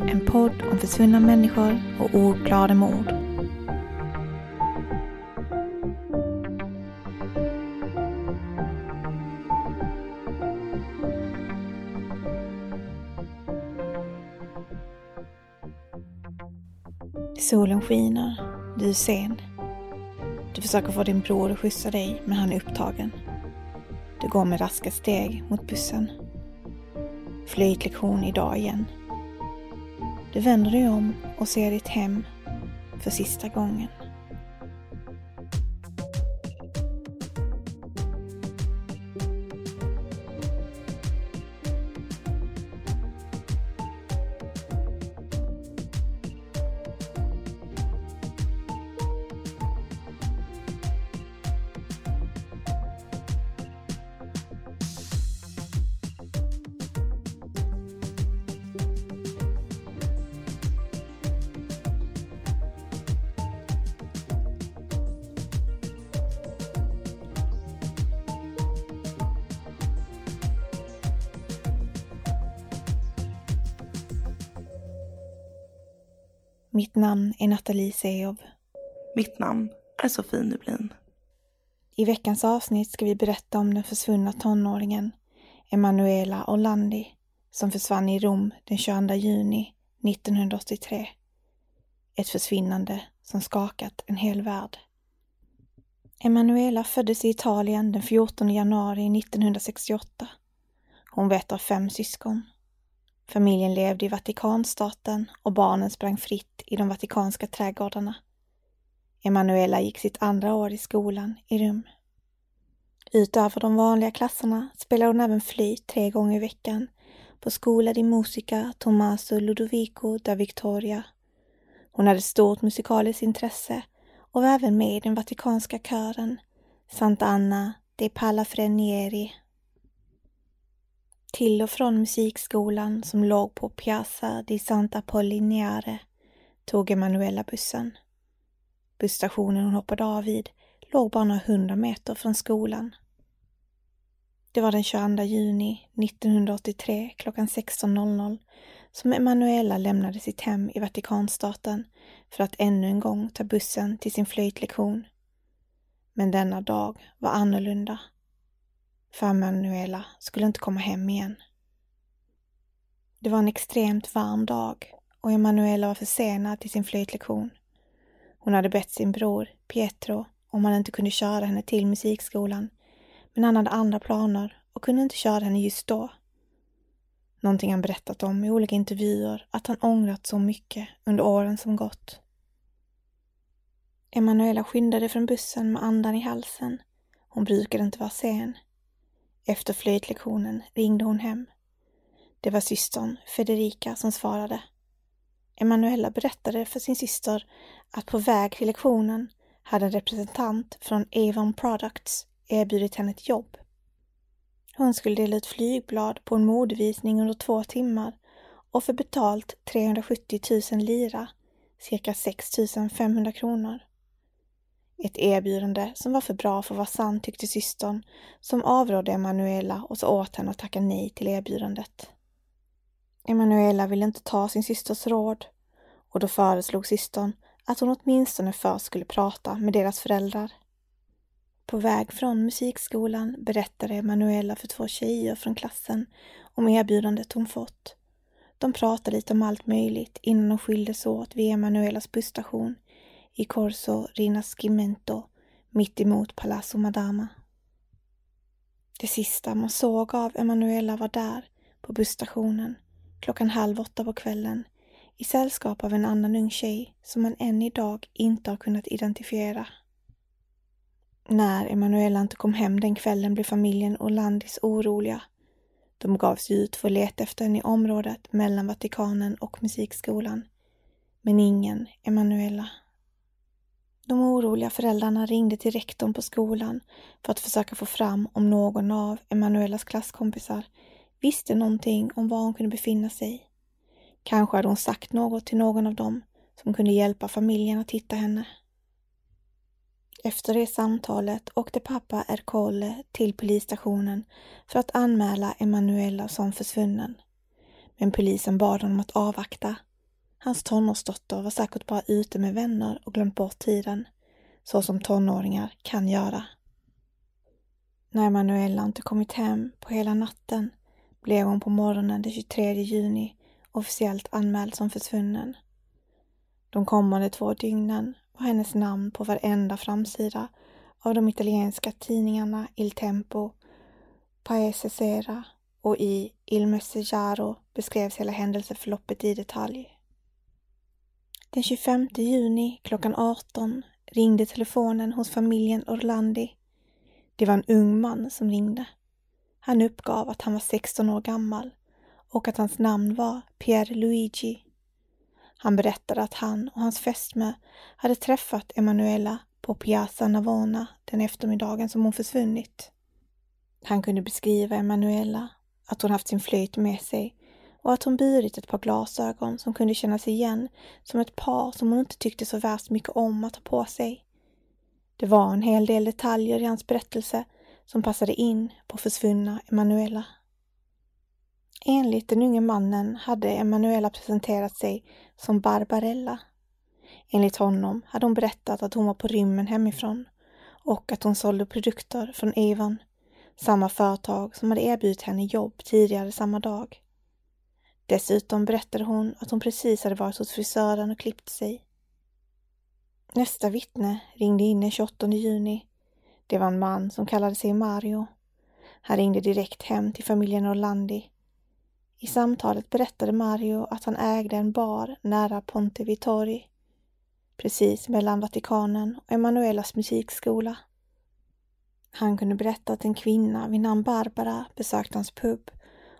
En podd om försvunna människor och oklara mord. Solen skiner. Du är sen. Du försöker få din bror att skjutsa dig, men han är upptagen. Du går med raska steg mot bussen. Flöjtlektion idag igen. Du vänder dig om och ser ditt hem för sista gången. Mitt namn är Nathalie Seov. Mitt namn är Sofie Nublin. I veckans avsnitt ska vi berätta om den försvunna tonåringen Emanuela Orlandi som försvann i Rom den 22 juni 1983. Ett försvinnande som skakat en hel värld. Emanuela föddes i Italien den 14 januari 1968. Hon var ett av fem syskon. Familjen levde i Vatikanstaten och barnen sprang fritt i de vatikanska trädgårdarna. Emanuela gick sitt andra år i skolan i Rum. Utöver de vanliga klasserna spelade hon även flyt tre gånger i veckan på Skola di Musica Tommaso Ludovico da Victoria. Hon hade stort musikaliskt intresse och var även med i den vatikanska kören Santa Anna dei Palafrenieri till och från musikskolan som låg på Piazza di Sant'Apollinare tog Emanuela bussen. Busstationen hon hoppade av vid låg bara några hundra meter från skolan. Det var den 22 juni 1983 klockan 16.00 som Emanuela lämnade sitt hem i Vatikanstaten för att ännu en gång ta bussen till sin flöjtlektion. Men denna dag var annorlunda. För Manuela skulle inte komma hem igen. Det var en extremt varm dag och Emanuela var försenad till sin flöjtlektion. Hon hade bett sin bror, Pietro, om han inte kunde köra henne till musikskolan, men han hade andra planer och kunde inte köra henne just då. Någonting han berättat om i olika intervjuer att han ångrat så mycket under åren som gått. Emanuela skyndade från bussen med andan i halsen. Hon brukade inte vara sen. Efter flöjtlektionen ringde hon hem. Det var systern Federica som svarade. Emanuela berättade för sin syster att på väg till lektionen hade en representant från Avon Products erbjudit henne ett jobb. Hon skulle dela ut flygblad på en modevisning under två timmar och för betalt 370 000 lira, cirka 6 500 kronor. Ett erbjudande som var för bra för att vara sant tyckte systern, som avrådde Emanuela och sa åt henne att tacka nej till erbjudandet. Emanuela ville inte ta sin systers råd och då föreslog systern att hon åtminstone först skulle prata med deras föräldrar. På väg från musikskolan berättade Emanuela för två tjejer från klassen om erbjudandet hon fått. De pratade lite om allt möjligt innan de skildes åt vid Emanuelas busstation i Corso Rinascimento mitt emot Palazzo Madama. Det sista man såg av Emanuela var där, på busstationen, klockan halv åtta på kvällen, i sällskap av en annan ung tjej som man än idag inte har kunnat identifiera. När Emanuela inte kom hem den kvällen blev familjen Orlandis oroliga. De gav sig ut för att leta efter henne i området mellan Vatikanen och musikskolan. Men ingen Emanuela. De oroliga föräldrarna ringde till rektorn på skolan för att försöka få fram om någon av Emanuelas klasskompisar visste någonting om var hon kunde befinna sig. Kanske hade hon sagt något till någon av dem som kunde hjälpa familjen att hitta henne. Efter det samtalet åkte pappa Ercole till polisstationen för att anmäla Emanuela som försvunnen. Men polisen bad honom att avvakta. Hans tonårsdotter var säkert bara ute med vänner och glömt bort tiden, så som tonåringar kan göra. När Emanuela inte kommit hem på hela natten blev hon på morgonen den 23 juni officiellt anmäld som försvunnen. De kommande två dygnen var hennes namn på varenda framsida av de italienska tidningarna Il Tempo, Paese Sera och i Il Messaggero beskrevs hela händelseförloppet i detalj. Den 25 juni klockan 18 ringde telefonen hos familjen Orlandi. Det var en ung man som ringde. Han uppgav att han var 16 år gammal och att hans namn var Pierre Luigi. Han berättade att han och hans fästmö hade träffat Emanuela på Piazza Navona den eftermiddagen som hon försvunnit. Han kunde beskriva Emanuela, att hon haft sin flöjt med sig och att hon burit ett par glasögon som kunde kännas igen som ett par som hon inte tyckte så värst mycket om att ha på sig. Det var en hel del detaljer i hans berättelse som passade in på försvunna Emanuela. Enligt den unge mannen hade Emanuela presenterat sig som Barbarella. Enligt honom hade hon berättat att hon var på rymmen hemifrån och att hon sålde produkter från Avon, samma företag som hade erbjudit henne jobb tidigare samma dag. Dessutom berättade hon att hon precis hade varit hos frisören och klippt sig. Nästa vittne ringde in den 28 juni. Det var en man som kallade sig Mario. Han ringde direkt hem till familjen Orlandi i samtalet berättade Mario att han ägde en bar nära Ponte Vittori, precis mellan Vatikanen och Emanuelas musikskola. Han kunde berätta att en kvinna vid namn Barbara besökt hans pub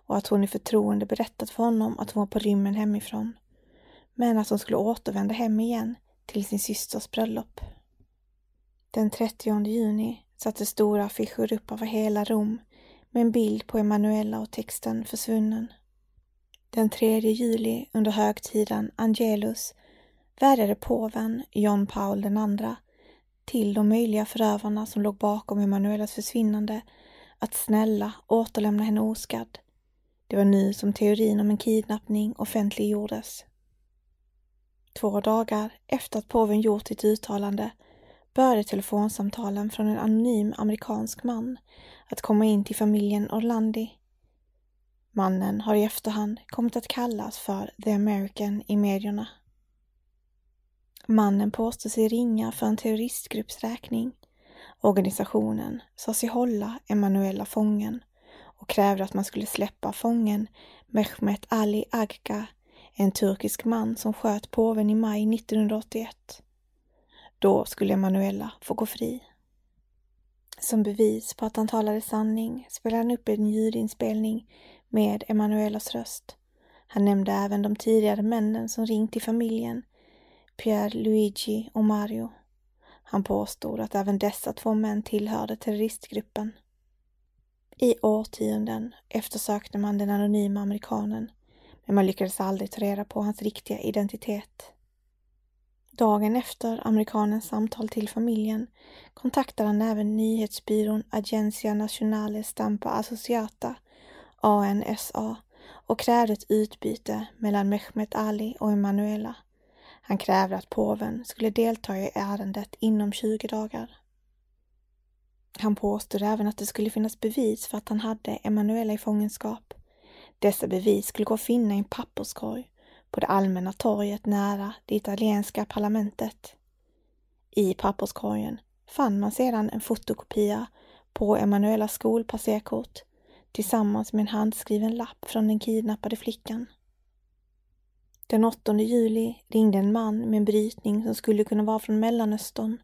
och att hon i förtroende berättat för honom att hon var på rymmen hemifrån, men att hon skulle återvända hem igen till sin systers bröllop. Den 30 juni satte stora affischer upp över hela Rom med en bild på Emanuela och texten Försvunnen. Den 3 juli under högtiden Angelus vädjade påven John Paul II till de möjliga förövarna som låg bakom Emanuelas försvinnande att snälla återlämna henne oskadd. Det var nu som teorin om en kidnappning offentliggjordes. Två dagar efter att påven gjort sitt uttalande började telefonsamtalen från en anonym amerikansk man att komma in till familjen Orlandi Mannen har i efterhand kommit att kallas för The American i medierna. Mannen påstår sig ringa för en terroristgrupps räkning. Organisationen sa sig hålla Emanuella fången och krävde att man skulle släppa fången Mehmet Ali Agca, en turkisk man som sköt påven i maj 1981. Då skulle Emanuela få gå fri. Som bevis på att han talade sanning spelade han upp en ljudinspelning med Emanuelas röst. Han nämnde även de tidigare männen som ringt till familjen, Pierre, Luigi och Mario. Han påstod att även dessa två män tillhörde terroristgruppen. I årtionden eftersökte man den anonyma amerikanen, men man lyckades aldrig ta reda på hans riktiga identitet. Dagen efter amerikanens samtal till familjen kontaktade han även nyhetsbyrån Agencia Nacionale Stampa Associata, ANSA, och krävde ett utbyte mellan Mehmet Ali och Emanuela. Han krävde att påven skulle delta i ärendet inom 20 dagar. Han påstod även att det skulle finnas bevis för att han hade Emanuela i fångenskap. Dessa bevis skulle gå att finna i en papperskorg på det allmänna torget nära det italienska parlamentet. I papperskorgen fann man sedan en fotokopia på Emanuelas skolpasserkort tillsammans med en handskriven lapp från den kidnappade flickan. Den 8 juli ringde en man med en brytning som skulle kunna vara från Mellanöstern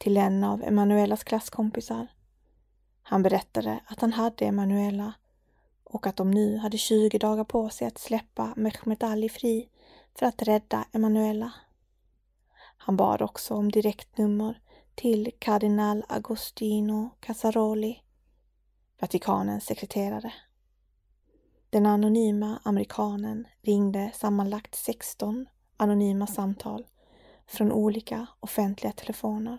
till en av Emanuelas klasskompisar. Han berättade att han hade Emanuela och att de nu hade 20 dagar på sig att släppa Mehmet Ali fri för att rädda Emanuela. Han bad också om direktnummer till kardinal Agostino Casaroli, Vatikanens sekreterare. Den anonyma amerikanen ringde sammanlagt 16 anonyma samtal från olika offentliga telefoner.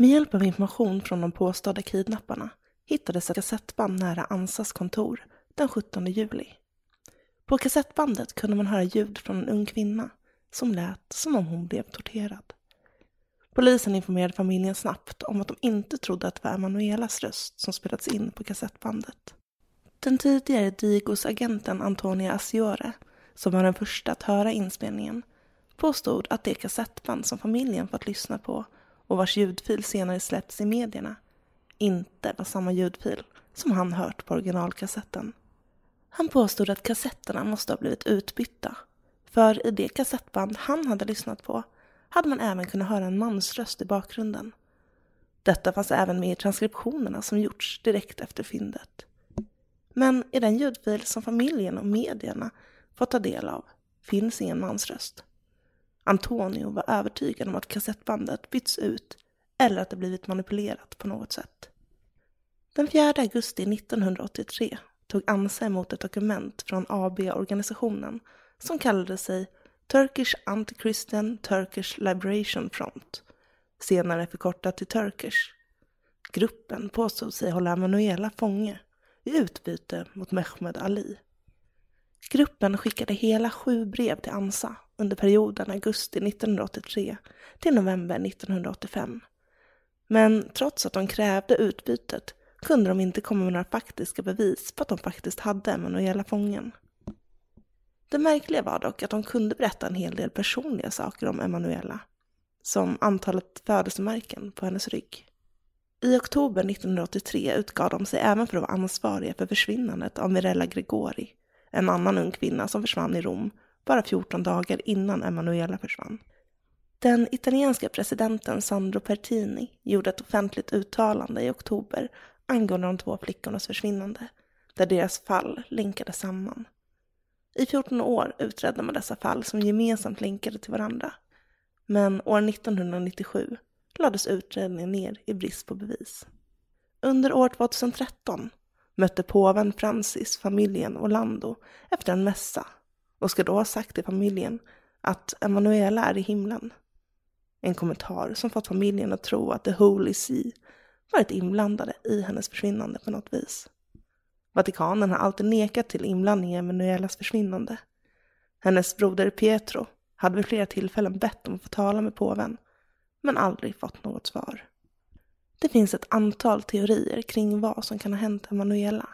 Med hjälp av information från de påstådda kidnapparna hittades ett kassettband nära Ansas kontor den 17 juli. På kassettbandet kunde man höra ljud från en ung kvinna som lät som om hon blev torterad. Polisen informerade familjen snabbt om att de inte trodde att det var Emanuelas röst som spelats in på kassettbandet. Den tidigare Digos-agenten Antonia Asiore, som var den första att höra inspelningen, påstod att det kassettband som familjen fått lyssna på och vars ljudfil senare släppts i medierna inte var samma ljudfil som han hört på originalkassetten. Han påstod att kassetterna måste ha blivit utbytta, för i det kassettband han hade lyssnat på hade man även kunnat höra en mansröst i bakgrunden. Detta fanns även med i transkriptionerna som gjorts direkt efter fyndet. Men i den ljudfil som familjen och medierna fått ta del av finns ingen mansröst. Antonio var övertygad om att kassettbandet bytts ut eller att det blivit manipulerat på något sätt. Den 4 augusti 1983 tog Ansa emot ett dokument från AB-organisationen som kallade sig Turkish Anti-Christian Turkish Liberation Front, senare förkortat till Turkish. Gruppen påstod sig hålla Manuela fånge i utbyte mot Mehmed Ali. Gruppen skickade hela sju brev till Ansa under perioden augusti 1983 till november 1985. Men trots att de krävde utbytet kunde de inte komma med några faktiska bevis på att de faktiskt hade Emanuela fången. Det märkliga var dock att de kunde berätta en hel del personliga saker om Emanuela, som antalet födelsemärken på hennes rygg. I oktober 1983 utgav de sig även för att vara ansvariga för försvinnandet av Mirella Gregori, en annan ung kvinna som försvann i Rom bara 14 dagar innan Emanuela försvann. Den italienska presidenten Sandro Pertini gjorde ett offentligt uttalande i oktober angående de två flickornas försvinnande, där deras fall länkades samman. I 14 år utredde man dessa fall som gemensamt länkade till varandra. Men år 1997 lades utredningen ner i brist på bevis. Under år 2013 mötte påven Francis familjen Orlando efter en mässa och ska då ha sagt till familjen att Emanuela är i himlen. En kommentar som fått familjen att tro att The Holy See varit inblandade i hennes försvinnande på något vis. Vatikanen har alltid nekat till inblandning i Emanuelas försvinnande. Hennes broder Pietro hade vid flera tillfällen bett om att få tala med påven, men aldrig fått något svar. Det finns ett antal teorier kring vad som kan ha hänt Emanuela.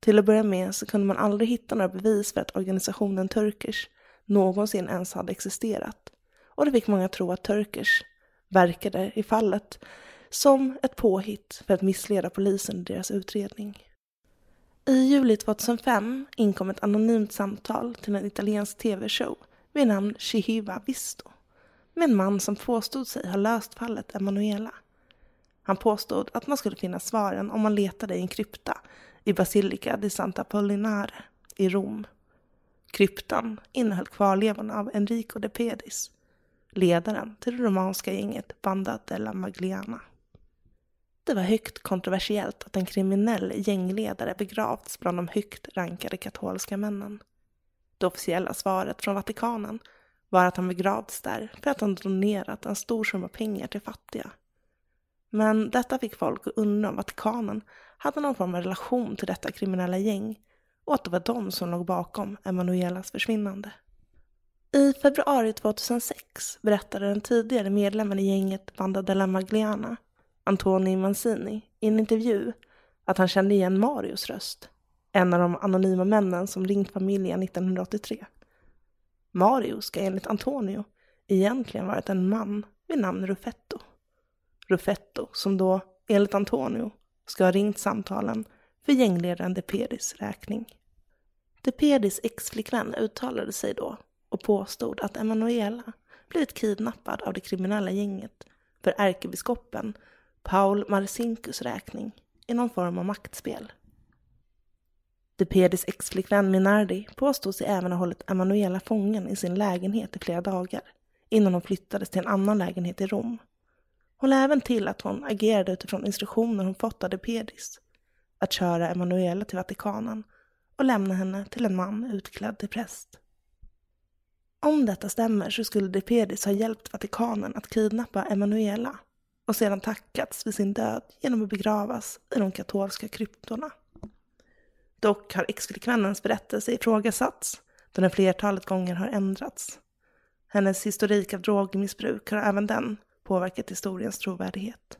Till att börja med så kunde man aldrig hitta några bevis för att organisationen Turkish någonsin ens hade existerat. Och det fick många tro att Turkish verkade i fallet som ett påhitt för att missleda polisen i deras utredning. I juli 2005 inkom ett anonymt samtal till en italiensk tv-show vid namn Shihiva Visto med en man som påstod sig ha löst fallet Emanuela. Han påstod att man skulle finna svaren om man letade i en krypta i Basilica di Santa Pollinare i Rom. Kryptan innehöll kvarlevorna av Enrico de Pedis, ledaren till det romanska gänget Banda della Magliana. Det var högt kontroversiellt att en kriminell gängledare begravts bland de högt rankade katolska männen. Det officiella svaret från Vatikanen var att han begravts där för att han donerat en stor summa pengar till fattiga. Men detta fick folk att undra om Vatikanen hade någon form av relation till detta kriminella gäng och att det var de som låg bakom Emanuelas försvinnande. I februari 2006 berättade den tidigare medlemmen i gänget Banda della Magliana Antoni Mancini i en intervju att han kände igen Marios röst, en av de anonyma männen som ringt familjen 1983. Mario ska enligt Antonio egentligen varit en man vid namn Ruffetto. Ruffetto som då, enligt Antonio, ska ha ringt samtalen för gängledaren De Pedis räkning. De Pedis exflickvän uttalade sig då och påstod att Emanuela blivit kidnappad av det kriminella gänget för ärkebiskopen Paul Marcinkus räkning i någon form av maktspel. De Pedis exflickvän Minardi påstod sig även ha hållit Emanuela fången i sin lägenhet i flera dagar innan hon flyttades till en annan lägenhet i Rom. Hon lade även till att hon agerade utifrån instruktioner hon fått av Pedis att köra Emanuela till Vatikanen och lämna henne till en man utklädd till präst. Om detta stämmer så skulle Depedis ha hjälpt Vatikanen att kidnappa Emanuela och sedan tackats vid sin död genom att begravas i de katolska kryptorna. Dock har exflickvännens berättelse ifrågasatts då den flertalet gånger har ändrats. Hennes historik av drogmissbruk har även den påverkat historiens trovärdighet.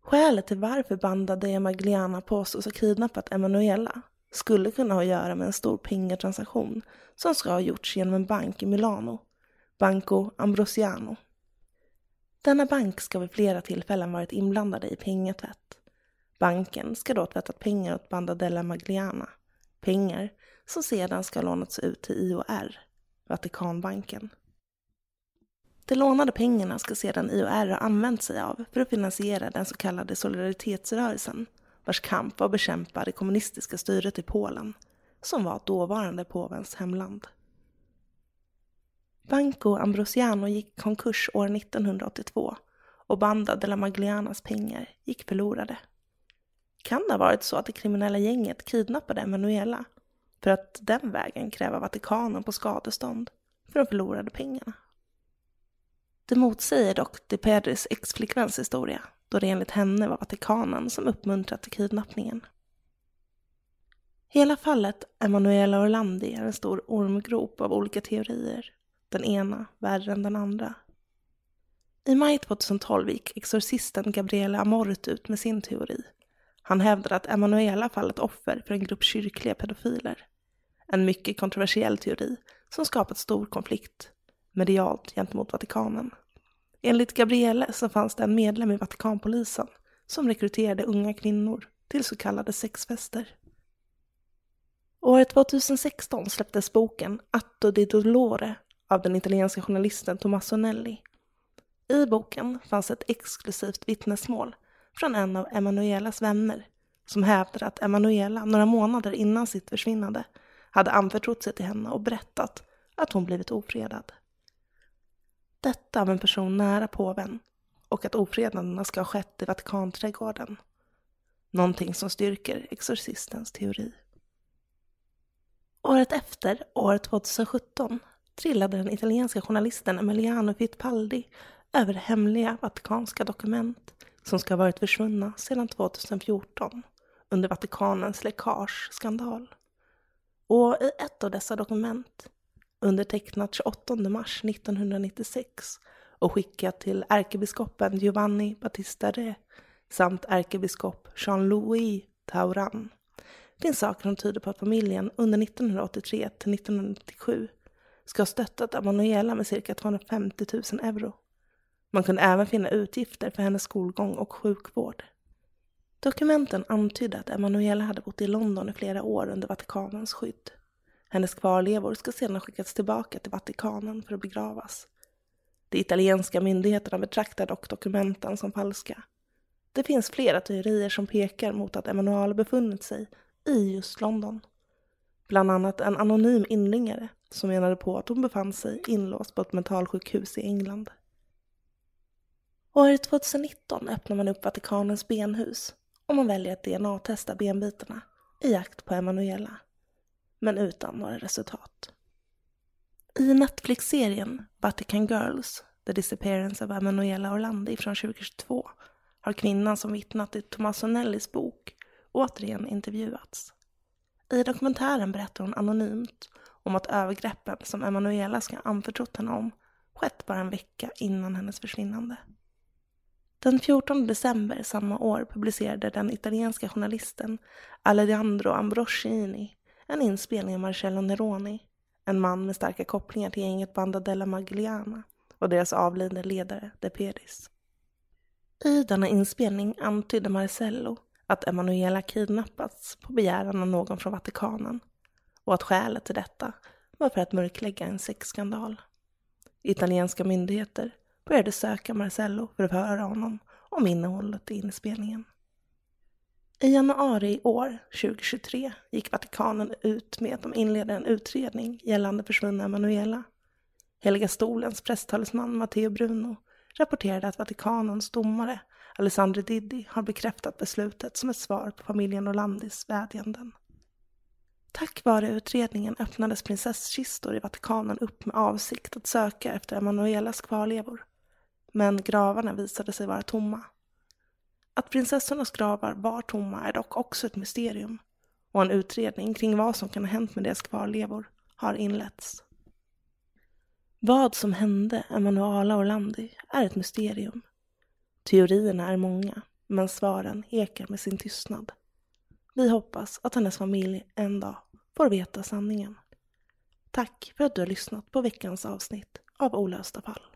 Skälet till varför Banda de Magliana påstås ha kidnappat Emanuela skulle kunna ha att göra med en stor pengatransaktion som ska ha gjorts genom en bank i Milano, Banco Ambrosiano. Denna bank ska vid flera tillfällen varit inblandade i pengatvätt. Banken ska då ha tvättat pengar åt Banda della Magliana. Pengar som sedan ska ha lånats ut till IOR, Vatikanbanken. De lånade pengarna ska sedan IOR ha använt sig av för att finansiera den så kallade solidaritetsrörelsen vars kamp var att bekämpa det kommunistiska styret i Polen, som var dåvarande påvens hemland. Banco Ambrosiano gick konkurs år 1982 och Banda de la Maglianas pengar gick förlorade. Kan det ha varit så att det kriminella gänget kidnappade Emanuela för att den vägen kräva Vatikanen på skadestånd för de förlorade pengarna? Det motsäger dock De Pedris exflickväns historia då det enligt henne var Vatikanen som uppmuntrat till kidnappningen. Hela fallet Emanuela Orlandi är en stor ormgrop av olika teorier den ena värre än den andra. I maj 2012 gick exorcisten Gabriele Amort ut med sin teori. Han hävdade att Emanuela fallit offer för en grupp kyrkliga pedofiler. En mycket kontroversiell teori som skapat stor konflikt medialt gentemot Vatikanen. Enligt Gabriele så fanns det en medlem i Vatikanpolisen som rekryterade unga kvinnor till så kallade sexfester. År 2016 släpptes boken Atto di Dolore av den italienska journalisten Tommaso Nelli. I boken fanns ett exklusivt vittnesmål från en av Emanuelas vänner som hävdade att Emanuela några månader innan sitt försvinnande hade anförtrott sig till henne och berättat att hon blivit ofredad. Detta av en person nära påven och att ofredandena ska ha skett i Vatikanträdgården. Någonting som styrker exorcistens teori. Året efter, år 2017, trillade den italienska journalisten Emiliano Fittipaldi över hemliga vatikanska dokument som ska ha varit försvunna sedan 2014 under Vatikanens läckageskandal. Och i ett av dessa dokument, undertecknat 28 mars 1996 och skickat till ärkebiskopen Giovanni Battista Re samt ärkebiskop Jean-Louis Tauran finns saker som tyder på att familjen under 1983 till 1997 ska ha stöttat Emanuela med cirka 250 000 euro. Man kunde även finna utgifter för hennes skolgång och sjukvård. Dokumenten antydde att Emanuela hade bott i London i flera år under Vatikanens skydd. Hennes kvarlevor ska sedan skickas tillbaka till Vatikanen för att begravas. De italienska myndigheterna betraktar dock dokumenten som falska. Det finns flera teorier som pekar mot att Emanuela befunnit sig i just London. Bland annat en anonym inringare som menade på att hon befann sig inlåst på ett mentalsjukhus i England. År 2019 öppnar man upp Vatikanens benhus och man väljer att DNA-testa benbitarna i jakt på Emanuela, men utan några resultat. I Netflix-serien Vatican Girls, The Disappearance of Emanuela Orlandi från 2022 har kvinnan som vittnat i Tommaso Nellis bok återigen intervjuats. I dokumentären berättar hon anonymt om att övergreppen som Emanuela ska ha anförtrott henne om skett bara en vecka innan hennes försvinnande. Den 14 december samma år publicerade den italienska journalisten Alejandro Ambrosini en inspelning av Marcello Neroni, en man med starka kopplingar till gänget Banda della Magliana och deras avlidne ledare De Pedis. I denna inspelning antydde Marcello att Emanuela kidnappats på begäran av någon från Vatikanen och att skälet till detta var för att mörklägga en sexskandal. Italienska myndigheter började söka Marcello för att höra honom om innehållet i inspelningen. I januari i år, 2023, gick Vatikanen ut med att de inledde en utredning gällande försvunna Emanuela. Heliga stolens presstalesman Matteo Bruno rapporterade att Vatikanens domare Alessandro Diddi har bekräftat beslutet som ett svar på familjen Orlandis vädjanden. Tack vare utredningen öppnades prinsesskistor i Vatikanen upp med avsikt att söka efter Emanuelas kvarlevor. Men gravarna visade sig vara tomma. Att prinsessornas gravar var tomma är dock också ett mysterium och en utredning kring vad som kan ha hänt med deras kvarlevor har inletts. Vad som hände Emanuela Orlandi är ett mysterium. Teorierna är många, men svaren ekar med sin tystnad. Vi hoppas att hennes familj en dag får veta sanningen. Tack för att du har lyssnat på veckans avsnitt av Olösta fall.